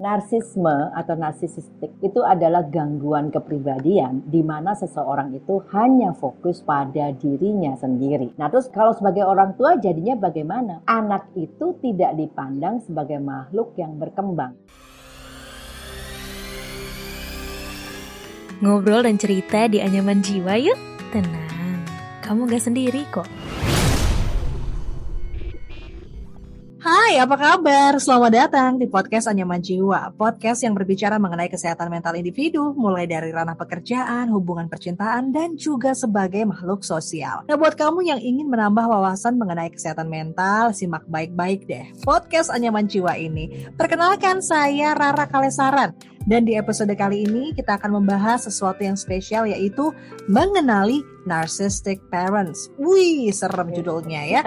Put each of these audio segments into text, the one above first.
Narsisme atau narsisistik itu adalah gangguan kepribadian di mana seseorang itu hanya fokus pada dirinya sendiri. Nah, terus kalau sebagai orang tua jadinya bagaimana? Anak itu tidak dipandang sebagai makhluk yang berkembang. Ngobrol dan cerita di anyaman jiwa yuk. Tenang, kamu gak sendiri kok. Hai, apa kabar? Selamat datang di podcast Anyaman Jiwa, podcast yang berbicara mengenai kesehatan mental individu, mulai dari ranah pekerjaan, hubungan percintaan, dan juga sebagai makhluk sosial. Nah, buat kamu yang ingin menambah wawasan mengenai kesehatan mental, simak baik-baik deh podcast Anyaman Jiwa ini. Perkenalkan, saya Rara Kalesaran, dan di episode kali ini kita akan membahas sesuatu yang spesial yaitu mengenali narcissistic parents. Wih, serem judulnya ya.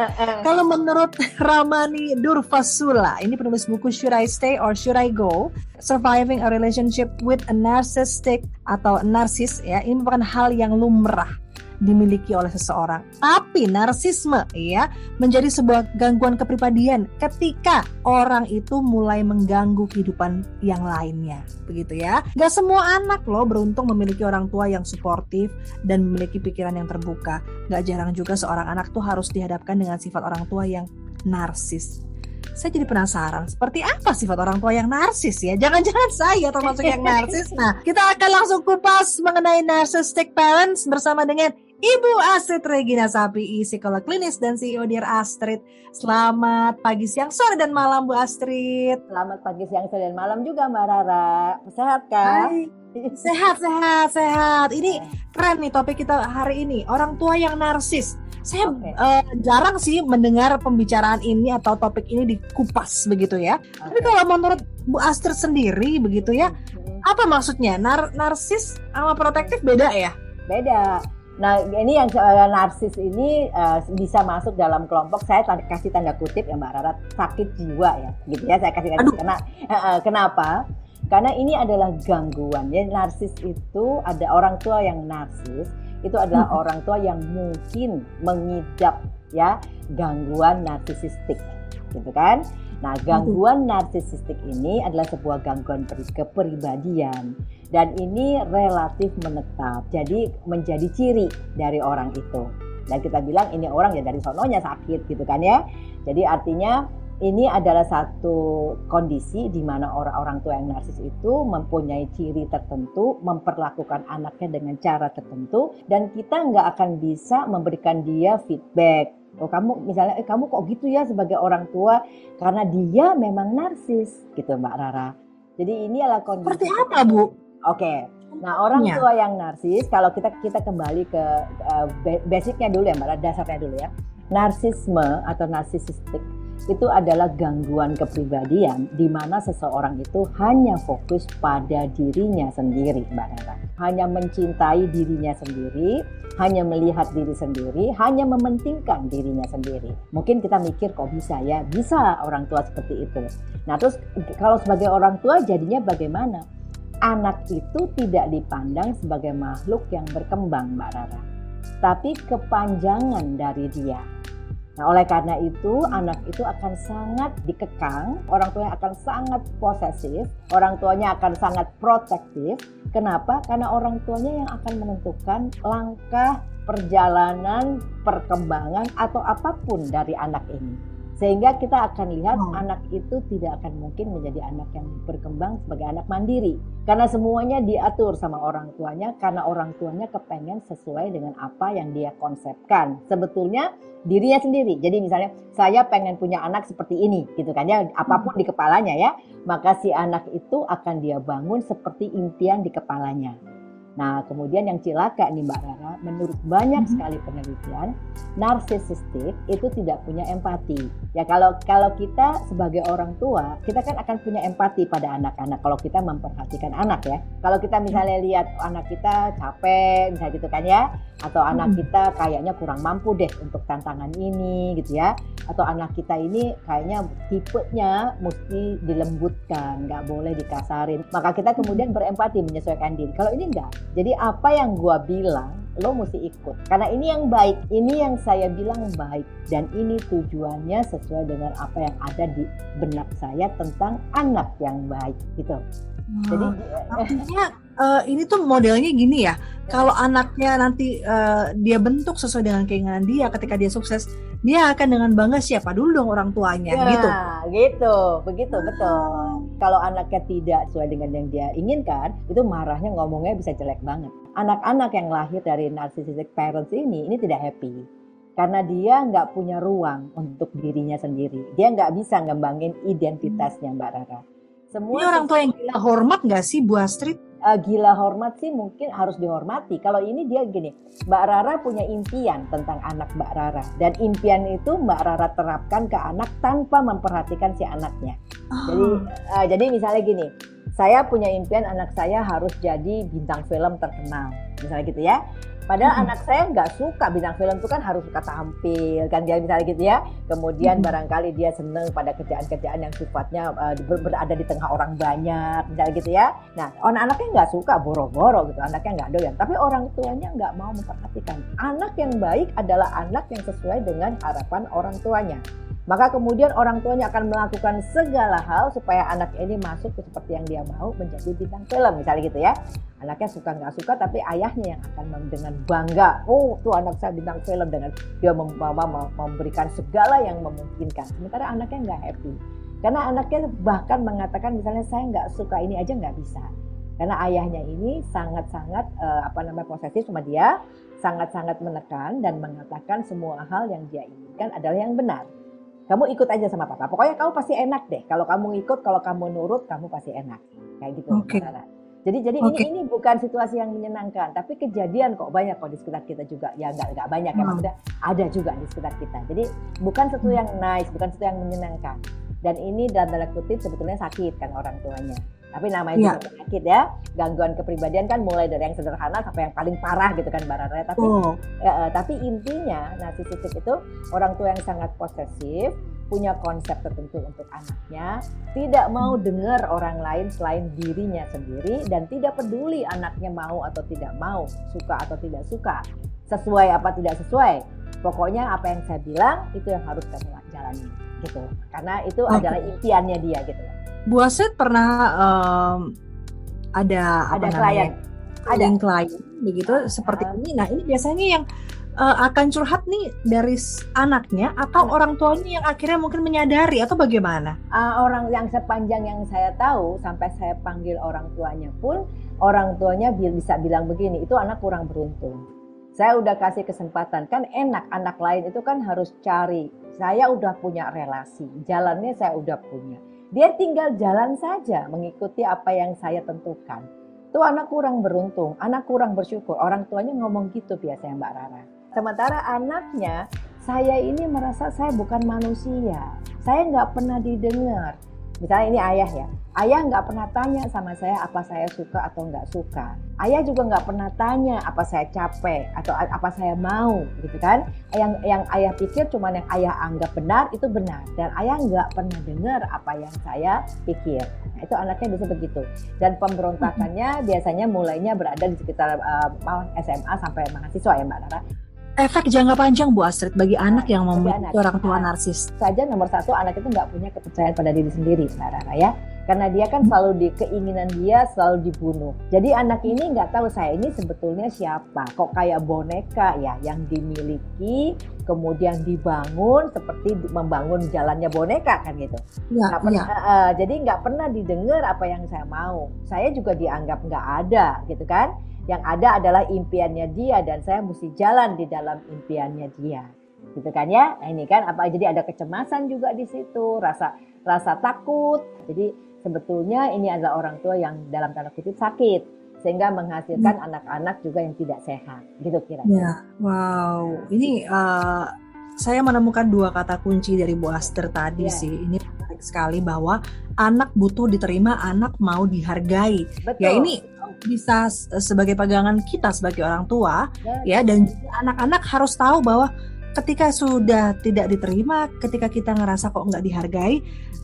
Kalau menurut Ramani Durvasula, ini penulis buku Should I Stay or Should I Go? Surviving a Relationship with a Narcissistic atau narsis ya, ini merupakan hal yang lumrah dimiliki oleh seseorang. Tapi narsisme ya menjadi sebuah gangguan kepribadian ketika orang itu mulai mengganggu kehidupan yang lainnya. Begitu ya. Gak semua anak loh beruntung memiliki orang tua yang suportif dan memiliki pikiran yang terbuka. Gak jarang juga seorang anak tuh harus dihadapkan dengan sifat orang tua yang narsis saya jadi penasaran seperti apa sifat orang tua yang narsis ya jangan-jangan saya termasuk yang narsis nah kita akan langsung kupas mengenai narcissistic parents bersama dengan Ibu Astrid Regina Sapi, psikolog klinis dan CEO Dear Astrid. Selamat pagi, siang, sore, dan malam Bu Astrid. Selamat pagi, siang, sore, dan malam juga Mbak Rara. Sehat kan? Hai. Sehat, sehat, sehat. Ini keren nih topik kita hari ini. Orang tua yang narsis. Saya okay. uh, eh, jarang sih mendengar pembicaraan ini atau topik ini dikupas begitu ya. Okay. Tapi kalau menurut Bu Astrid sendiri begitu ya, hmm. apa maksudnya? Nar narsis sama protektif beda ya? Beda Nah, ini yang uh, narsis ini uh, bisa masuk dalam kelompok saya tanda, kasih tanda kutip ya Mbak Rara sakit jiwa ya, gitu ya. Saya kasih tanda karena uh, kenapa? Karena ini adalah gangguan. Ya, narsis itu ada orang tua yang narsis itu adalah hmm. orang tua yang mungkin mengidap ya gangguan narsisistik, gitu kan? Nah, gangguan narsisistik ini adalah sebuah gangguan kepribadian dan ini relatif menetap. Jadi menjadi ciri dari orang itu. Dan kita bilang ini orang ya dari sononya sakit gitu kan ya. Jadi artinya ini adalah satu kondisi di mana orang-orang tua yang narsis itu mempunyai ciri tertentu, memperlakukan anaknya dengan cara tertentu, dan kita nggak akan bisa memberikan dia feedback Oh kamu misalnya eh kamu kok gitu ya sebagai orang tua karena dia memang narsis gitu Mbak Rara. Jadi ini adalah kondisi. Seperti apa Bu? Oke. Okay. Nah orang ya. tua yang narsis kalau kita kita kembali ke uh, basicnya dulu ya Mbak dasarnya dulu ya. Narsisme atau narsisistik itu adalah gangguan kepribadian di mana seseorang itu hanya fokus pada dirinya sendiri, Mbak Nara. Hanya mencintai dirinya sendiri, hanya melihat diri sendiri, hanya mementingkan dirinya sendiri. Mungkin kita mikir kok bisa ya, bisa orang tua seperti itu. Nah terus kalau sebagai orang tua jadinya bagaimana? Anak itu tidak dipandang sebagai makhluk yang berkembang, Mbak Rara. Tapi kepanjangan dari dia Nah, oleh karena itu, anak itu akan sangat dikekang, orang tuanya akan sangat posesif, orang tuanya akan sangat protektif. Kenapa? Karena orang tuanya yang akan menentukan langkah perjalanan, perkembangan, atau apa pun dari anak ini. Sehingga kita akan lihat hmm. anak itu tidak akan mungkin menjadi anak yang berkembang sebagai anak mandiri. Karena semuanya diatur sama orang tuanya, karena orang tuanya kepengen sesuai dengan apa yang dia konsepkan. Sebetulnya dirinya sendiri. Jadi misalnya saya pengen punya anak seperti ini gitu kan ya, apa pun hmm. di kepalanya ya. Maka si anak itu akan dia bangun seperti impian di kepalanya. Nah, kemudian yang cilaka nih Mbak Rara, menurut banyak mm -hmm. sekali penelitian, narsisistik itu tidak punya empati. Ya kalau kalau kita sebagai orang tua, kita kan akan punya empati pada anak-anak kalau kita memperhatikan anak ya. Kalau kita misalnya lihat anak kita capek, misalnya gitu kan ya, atau anak hmm. kita kayaknya kurang mampu deh untuk tantangan ini gitu ya atau anak kita ini kayaknya tipenya mesti dilembutkan nggak boleh dikasarin maka kita kemudian berempati menyesuaikan diri kalau ini enggak jadi apa yang gua bilang lo mesti ikut. Karena ini yang baik, ini yang saya bilang baik dan ini tujuannya sesuai dengan apa yang ada di benak saya tentang anak yang baik gitu. Hmm. Jadi artinya uh, ini tuh modelnya gini ya. Kalau anaknya nanti uh, dia bentuk sesuai dengan keinginan dia ketika dia sukses, dia akan dengan bangga siapa dulu dong orang tuanya ya, gitu. gitu, begitu betul. Kalau anaknya tidak sesuai dengan yang dia inginkan, itu marahnya ngomongnya bisa jelek banget. Anak-anak yang lahir dari narcissistic parents ini ini tidak happy karena dia nggak punya ruang untuk dirinya sendiri. Dia nggak bisa ngembangin identitasnya Mbak Rara. Semua ini orang tua yang gila hormat nggak sih Bu Astrid? Uh, gila hormat sih mungkin harus dihormati. Kalau ini dia gini, Mbak Rara punya impian tentang anak Mbak Rara dan impian itu Mbak Rara terapkan ke anak tanpa memperhatikan si anaknya. Oh. Jadi uh, jadi misalnya gini, saya punya impian anak saya harus jadi bintang film terkenal, misalnya gitu ya. Padahal hmm. anak saya nggak suka bintang film itu kan harus suka tampil kan dia misalnya gitu ya. Kemudian hmm. barangkali dia seneng pada kerjaan-kerjaan yang sifatnya uh, berada di tengah orang banyak misalnya gitu ya. Nah anak-anaknya nggak suka boro-boro gitu, anaknya nggak doyan. Tapi orang tuanya nggak mau memperhatikan. Anak yang baik adalah anak yang sesuai dengan harapan orang tuanya. Maka kemudian orang tuanya akan melakukan segala hal supaya anak ini masuk ke seperti yang dia mau menjadi bintang film misalnya gitu ya. Anaknya suka nggak suka tapi ayahnya yang akan dengan bangga, oh tuh anak saya bintang film dengan dia membawa memberikan segala yang memungkinkan. Sementara anaknya nggak happy. Karena anaknya bahkan mengatakan misalnya saya nggak suka ini aja nggak bisa. Karena ayahnya ini sangat-sangat uh, apa namanya posesif sama dia, sangat-sangat menekan dan mengatakan semua hal yang dia inginkan adalah yang benar kamu ikut aja sama papa. Pokoknya kamu pasti enak deh. Kalau kamu ikut, kalau kamu nurut, kamu pasti enak. Kayak gitu. Okay. Jadi jadi okay. ini ini bukan situasi yang menyenangkan, tapi kejadian kok banyak kok di sekitar kita juga. Ya nggak nggak banyak ya, hmm. ya maksudnya ada juga di sekitar kita. Jadi bukan sesuatu yang nice, bukan sesuatu yang menyenangkan. Dan ini dalam tanda kutip sebetulnya sakit kan orang tuanya. Tapi namanya ya. juga penyakit ya. Gangguan kepribadian kan mulai dari yang sederhana sampai yang paling parah gitu kan Mbak Rara. Tapi oh. ya, tapi intinya narsisistik itu orang tua yang sangat posesif, punya konsep tertentu untuk anaknya, tidak mau dengar orang lain selain dirinya sendiri dan tidak peduli anaknya mau atau tidak mau, suka atau tidak suka, sesuai apa tidak sesuai. Pokoknya apa yang saya bilang itu yang harus kamu jalani gitu. Karena itu okay. adalah impiannya dia gitu Bu Aset pernah um, ada ada apa klien, ada klien begitu uh, seperti ini. Nah ini biasanya yang uh, akan curhat nih dari anaknya atau Anak. orang tuanya yang akhirnya mungkin menyadari atau bagaimana? Uh, orang yang sepanjang yang saya tahu sampai saya panggil orang tuanya pun orang tuanya bisa bilang begini, itu anak kurang beruntung. Saya udah kasih kesempatan kan enak anak lain itu kan harus cari. Saya udah punya relasi, jalannya saya udah punya dia tinggal jalan saja mengikuti apa yang saya tentukan. Itu anak kurang beruntung, anak kurang bersyukur. Orang tuanya ngomong gitu biasanya Mbak Rara. Sementara anaknya, saya ini merasa saya bukan manusia. Saya nggak pernah didengar Misalnya ini ayah ya, ayah nggak pernah tanya sama saya apa saya suka atau nggak suka. Ayah juga nggak pernah tanya apa saya capek atau apa saya mau, gitu kan? Yang yang ayah pikir cuma yang ayah anggap benar itu benar dan ayah nggak pernah dengar apa yang saya pikir. Nah, itu anaknya bisa begitu. Dan pemberontakannya biasanya mulainya berada di sekitar uh, eh, SMA sampai mahasiswa ya Mbak Nara efek jangka panjang Bu Astrid bagi anak yang memiliki orang tua narsis? Saja nomor satu anak itu nggak punya kepercayaan pada diri sendiri, Mbak Rara ya. Karena dia kan selalu di keinginan dia selalu dibunuh. Jadi anak ini nggak tahu saya ini sebetulnya siapa. Kok kayak boneka ya yang dimiliki kemudian dibangun seperti membangun jalannya boneka kan gitu. Ya, gak pernah, ya. uh, jadi nggak pernah didengar apa yang saya mau. Saya juga dianggap nggak ada gitu kan yang ada adalah impiannya dia dan saya mesti jalan di dalam impiannya dia gitu kan ya nah, ini kan apa jadi ada kecemasan juga di situ rasa rasa takut jadi sebetulnya ini adalah orang tua yang dalam tanda kutip sakit sehingga menghasilkan hmm. anak-anak hmm. juga yang tidak sehat gitu kira-kira ya wow ini uh, saya menemukan dua kata kunci dari Bu Aster tadi ya. sih ini menarik sekali bahwa anak butuh diterima anak mau dihargai ya, Betul. ya ini bisa sebagai pegangan kita sebagai orang tua ya, ya dan anak-anak harus tahu bahwa ketika sudah tidak diterima, ketika kita ngerasa kok nggak dihargai,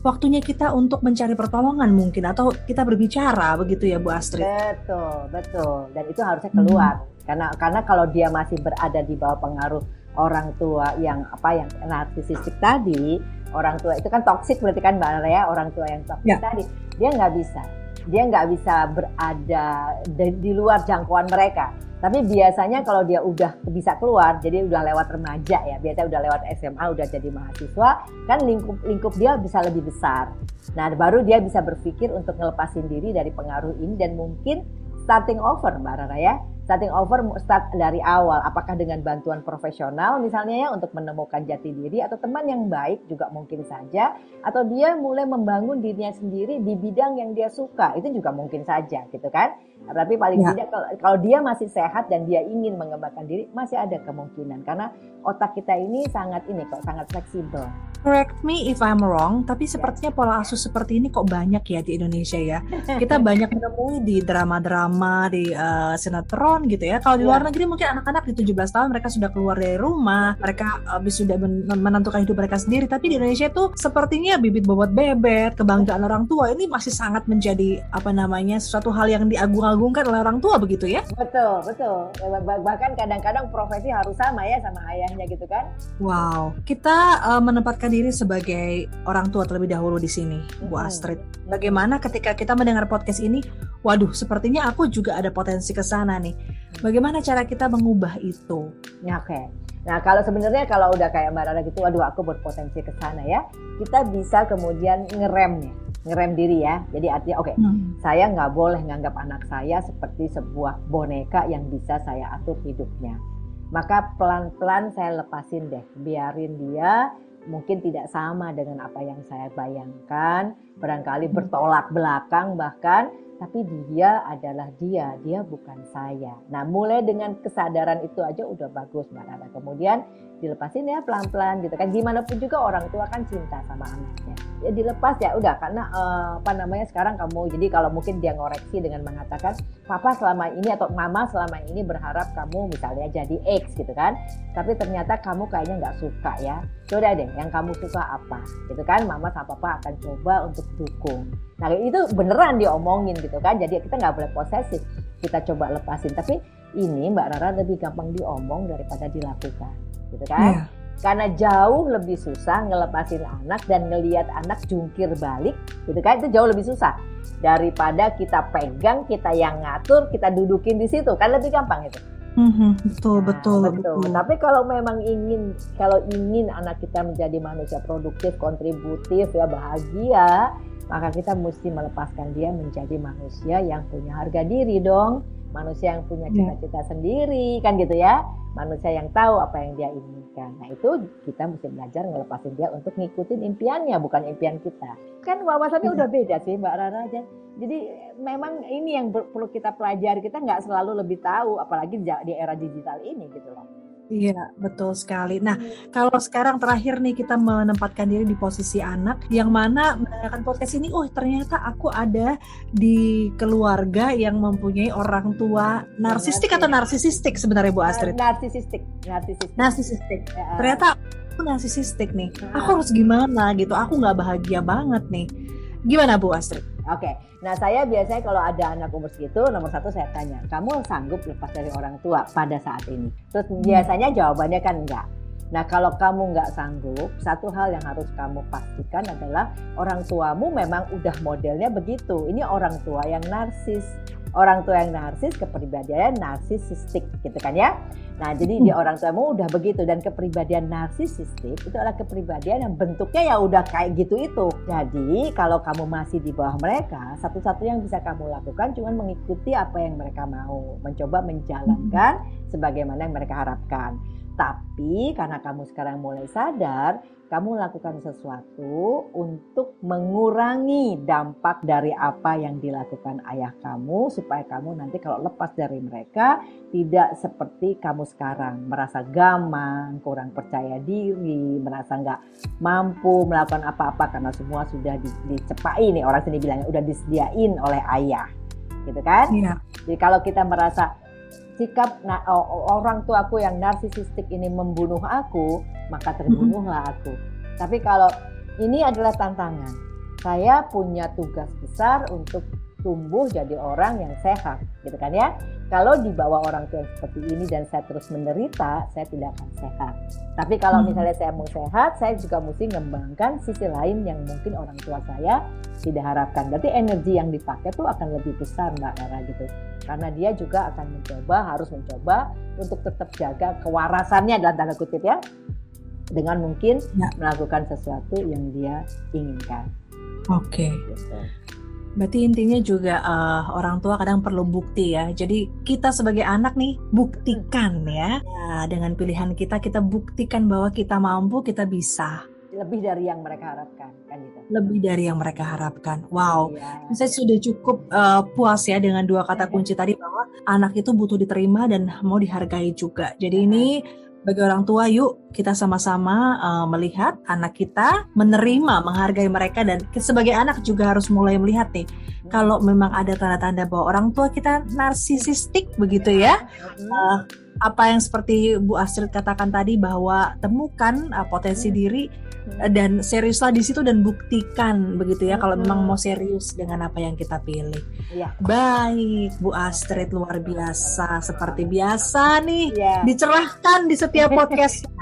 waktunya kita untuk mencari pertolongan mungkin atau kita berbicara begitu ya Bu Astrid. Betul, betul. Dan itu harusnya keluar. Hmm Karena karena kalau dia masih berada di bawah pengaruh orang tua yang apa yang narsisistik tadi, orang tua itu kan toksik berarti kan Mbak Nara ya, orang tua yang toksik ya. tadi, dia nggak bisa, dia nggak bisa berada di, di luar jangkauan mereka. Tapi biasanya kalau dia udah bisa keluar, jadi udah lewat remaja ya, biasanya udah lewat SMA, udah jadi mahasiswa, kan lingkup lingkup dia bisa lebih besar. Nah, baru dia bisa berpikir untuk ngelepasin diri dari pengaruh ini dan mungkin starting over Mbak Rara ya starting over start dari awal. Apakah dengan bantuan profesional misalnya ya untuk menemukan jati diri atau teman yang baik juga mungkin saja atau dia mulai membangun dirinya sendiri di bidang yang dia suka itu juga mungkin saja gitu kan? Tapi paling ya. tidak kalau, kalau dia masih sehat dan dia ingin mengembangkan diri masih ada kemungkinan. Karena otak kita ini sangat ini kok sangat fleksibel. Correct me if I'm wrong tapi ya. sepertinya pola asuh seperti ini kok banyak ya di Indonesia ya. Kita banyak menemui di drama-drama di uh, sinetron tahun gitu ya. Kalau di luar yeah. negeri mungkin anak-anak di 17 tahun mereka sudah keluar dari rumah, mereka habis sudah menentukan hidup mereka sendiri. Tapi di Indonesia itu sepertinya bibit bobot bebek, kebanggaan orang tua ini masih sangat menjadi apa namanya sesuatu hal yang diagung-agungkan oleh orang tua begitu ya? Betul, betul. Bahkan kadang-kadang profesi harus sama ya sama ayahnya gitu kan? Wow, kita uh, menempatkan diri sebagai orang tua terlebih dahulu di sini, Bu Astrid. Bagaimana ketika kita mendengar podcast ini, waduh, sepertinya aku juga ada potensi ke sana nih. Bagaimana cara kita mengubah itu? Ya, oke. Okay. Nah, kalau sebenarnya kalau udah kayak Mbak Rara gitu, waduh aku berpotensi ke sana ya, kita bisa kemudian ngerem nih, ngerem diri ya. Jadi artinya, oke, okay, hmm. saya nggak boleh nganggap anak saya seperti sebuah boneka yang bisa saya atur hidupnya. Maka pelan-pelan saya lepasin deh, biarin dia mungkin tidak sama dengan apa yang saya bayangkan, barangkali bertolak belakang bahkan, tapi dia adalah dia, dia bukan saya. Nah, mulai dengan kesadaran itu aja udah bagus Mbak Nana. Kemudian dilepasin ya pelan-pelan gitu kan. Gimana pun juga orang tua kan cinta sama anaknya. Ya dilepas ya udah karena uh, apa namanya sekarang kamu jadi kalau mungkin dia ngoreksi dengan mengatakan papa selama ini atau mama selama ini berharap kamu misalnya jadi X gitu kan. Tapi ternyata kamu kayaknya nggak suka ya coba deh yang kamu suka apa? Gitu kan mama sama papa akan coba untuk dukung. Nah itu beneran diomongin gitu kan jadi kita nggak boleh posesif. Kita coba lepasin. Tapi ini mbak Rara lebih gampang diomong daripada dilakukan. Gitu kan? Yeah. karena jauh lebih susah ngelepasin anak dan ngelihat anak jungkir balik gitu kan? Itu jauh lebih susah. Daripada kita pegang kita yang ngatur kita dudukin di situ. Kan lebih gampang itu Mm-hmm, betul, nah, betul, betul, betul. Tapi kalau memang ingin, kalau ingin anak kita menjadi manusia produktif, kontributif, ya bahagia, maka kita mesti melepaskan dia menjadi manusia yang punya harga diri dong, manusia yang punya ya. cita-cita yeah. sendiri, kan gitu ya, manusia yang tahu apa yang dia inginkan. Nah itu kita mesti belajar ngelepasin dia untuk ngikutin impiannya, bukan impian kita. Kan wawasannya yeah. udah beda sih Mbak Rara aja jadi memang ini yang perlu kita pelajari. Kita nggak selalu lebih tahu, apalagi di era digital ini gitu loh. Iya, betul sekali. Nah, hmm. kalau sekarang terakhir nih kita menempatkan diri di posisi anak yang mana mendengarkan podcast ini, oh ternyata aku ada di keluarga yang mempunyai orang tua narsistik atau narsisistik sebenarnya Bu Astrid? Narsisistik, narsisistik. Narsisistik. Ya. Ternyata aku narsisistik nih. Aku harus gimana gitu? Aku nggak bahagia banget nih. Gimana Bu Astrid? Oke, okay. nah saya biasanya kalau ada anak umur segitu, nomor satu saya tanya, kamu sanggup lepas dari orang tua pada saat ini? Terus hmm. biasanya jawabannya kan enggak. Nah kalau kamu nggak sanggup, satu hal yang harus kamu pastikan adalah orang tuamu memang udah modelnya begitu. Ini orang tua yang narsis orang tua yang narsis kepribadian narsisistik gitu kan ya. Nah, jadi di orang tuamu udah begitu dan kepribadian narsisistik itu adalah kepribadian yang bentuknya ya udah kayak gitu itu. Jadi, kalau kamu masih di bawah mereka, satu-satu yang bisa kamu lakukan cuma mengikuti apa yang mereka mau, mencoba menjalankan hmm. sebagaimana yang mereka harapkan. Tapi karena kamu sekarang mulai sadar, kamu lakukan sesuatu untuk mengurangi dampak dari apa yang dilakukan ayah kamu supaya kamu nanti kalau lepas dari mereka tidak seperti kamu sekarang merasa gamang, kurang percaya diri, merasa nggak mampu melakukan apa-apa karena semua sudah di, dicepai nih orang sini bilangnya udah disediain oleh ayah, gitu kan? Iya. Jadi kalau kita merasa sikap nah, orang tua aku yang narsisistik ini membunuh aku, maka terbunuhlah aku. Tapi kalau ini adalah tantangan, saya punya tugas besar untuk tumbuh jadi orang yang sehat, gitu kan ya. Kalau dibawa orang tua yang seperti ini dan saya terus menderita, saya tidak akan sehat. Tapi kalau hmm. misalnya saya mau sehat, saya juga mesti mengembangkan sisi lain yang mungkin orang tua saya tidak harapkan. Berarti energi yang dipakai tuh akan lebih besar Mbak Era gitu. Karena dia juga akan mencoba, harus mencoba untuk tetap jaga kewarasannya dalam tanda kutip ya. Dengan mungkin ya. melakukan sesuatu yang dia inginkan. Oke. Okay. Gitu. Berarti intinya juga uh, orang tua kadang perlu bukti ya. Jadi kita sebagai anak nih buktikan ya. ya. Dengan pilihan kita kita buktikan bahwa kita mampu, kita bisa. Lebih dari yang mereka harapkan kan gitu. Lebih dari yang mereka harapkan. Wow. Iya. Saya sudah cukup uh, puas ya dengan dua kata kunci tadi bahwa anak itu butuh diterima dan mau dihargai juga. Jadi ini bagi orang tua yuk kita sama-sama uh, melihat anak kita menerima menghargai mereka dan sebagai anak juga harus mulai melihat nih kalau memang ada tanda-tanda bahwa orang tua kita narsisistik begitu ya uh, apa yang seperti Bu Astrid katakan tadi bahwa temukan uh, potensi hmm. diri uh, dan seriuslah di situ dan buktikan begitu ya kalau memang mau serius dengan apa yang kita pilih. Ya. Baik, Bu Astrid luar biasa seperti biasa nih ya. dicerahkan di setiap podcast.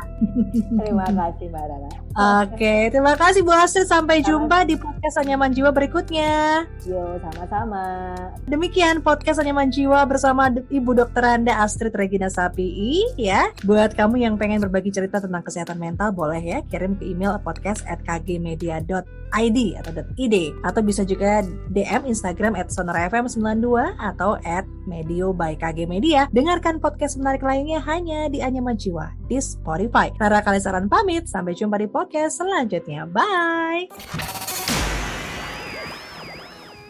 terima kasih Mbak Rana. Oke, terima kasih Bu Astrid. Sampai jumpa di podcast Anyaman Jiwa berikutnya. Yo, sama-sama. Demikian podcast Anyaman Jiwa bersama Ibu Dokter Anda Astrid Regina Sapi ya. Buat kamu yang pengen berbagi cerita tentang kesehatan mental boleh ya kirim ke email podcast at kgmedia.id atau .id atau bisa juga DM Instagram at sonarfm92 atau at medio by KG Media. Dengarkan podcast menarik lainnya hanya di Anyaman Jiwa di Spotify. Rara Kalisaran pamit, sampai jumpa di podcast selanjutnya. Bye!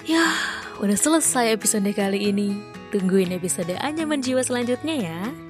Ya, udah selesai episode kali ini. Tungguin episode Anyaman Jiwa selanjutnya ya.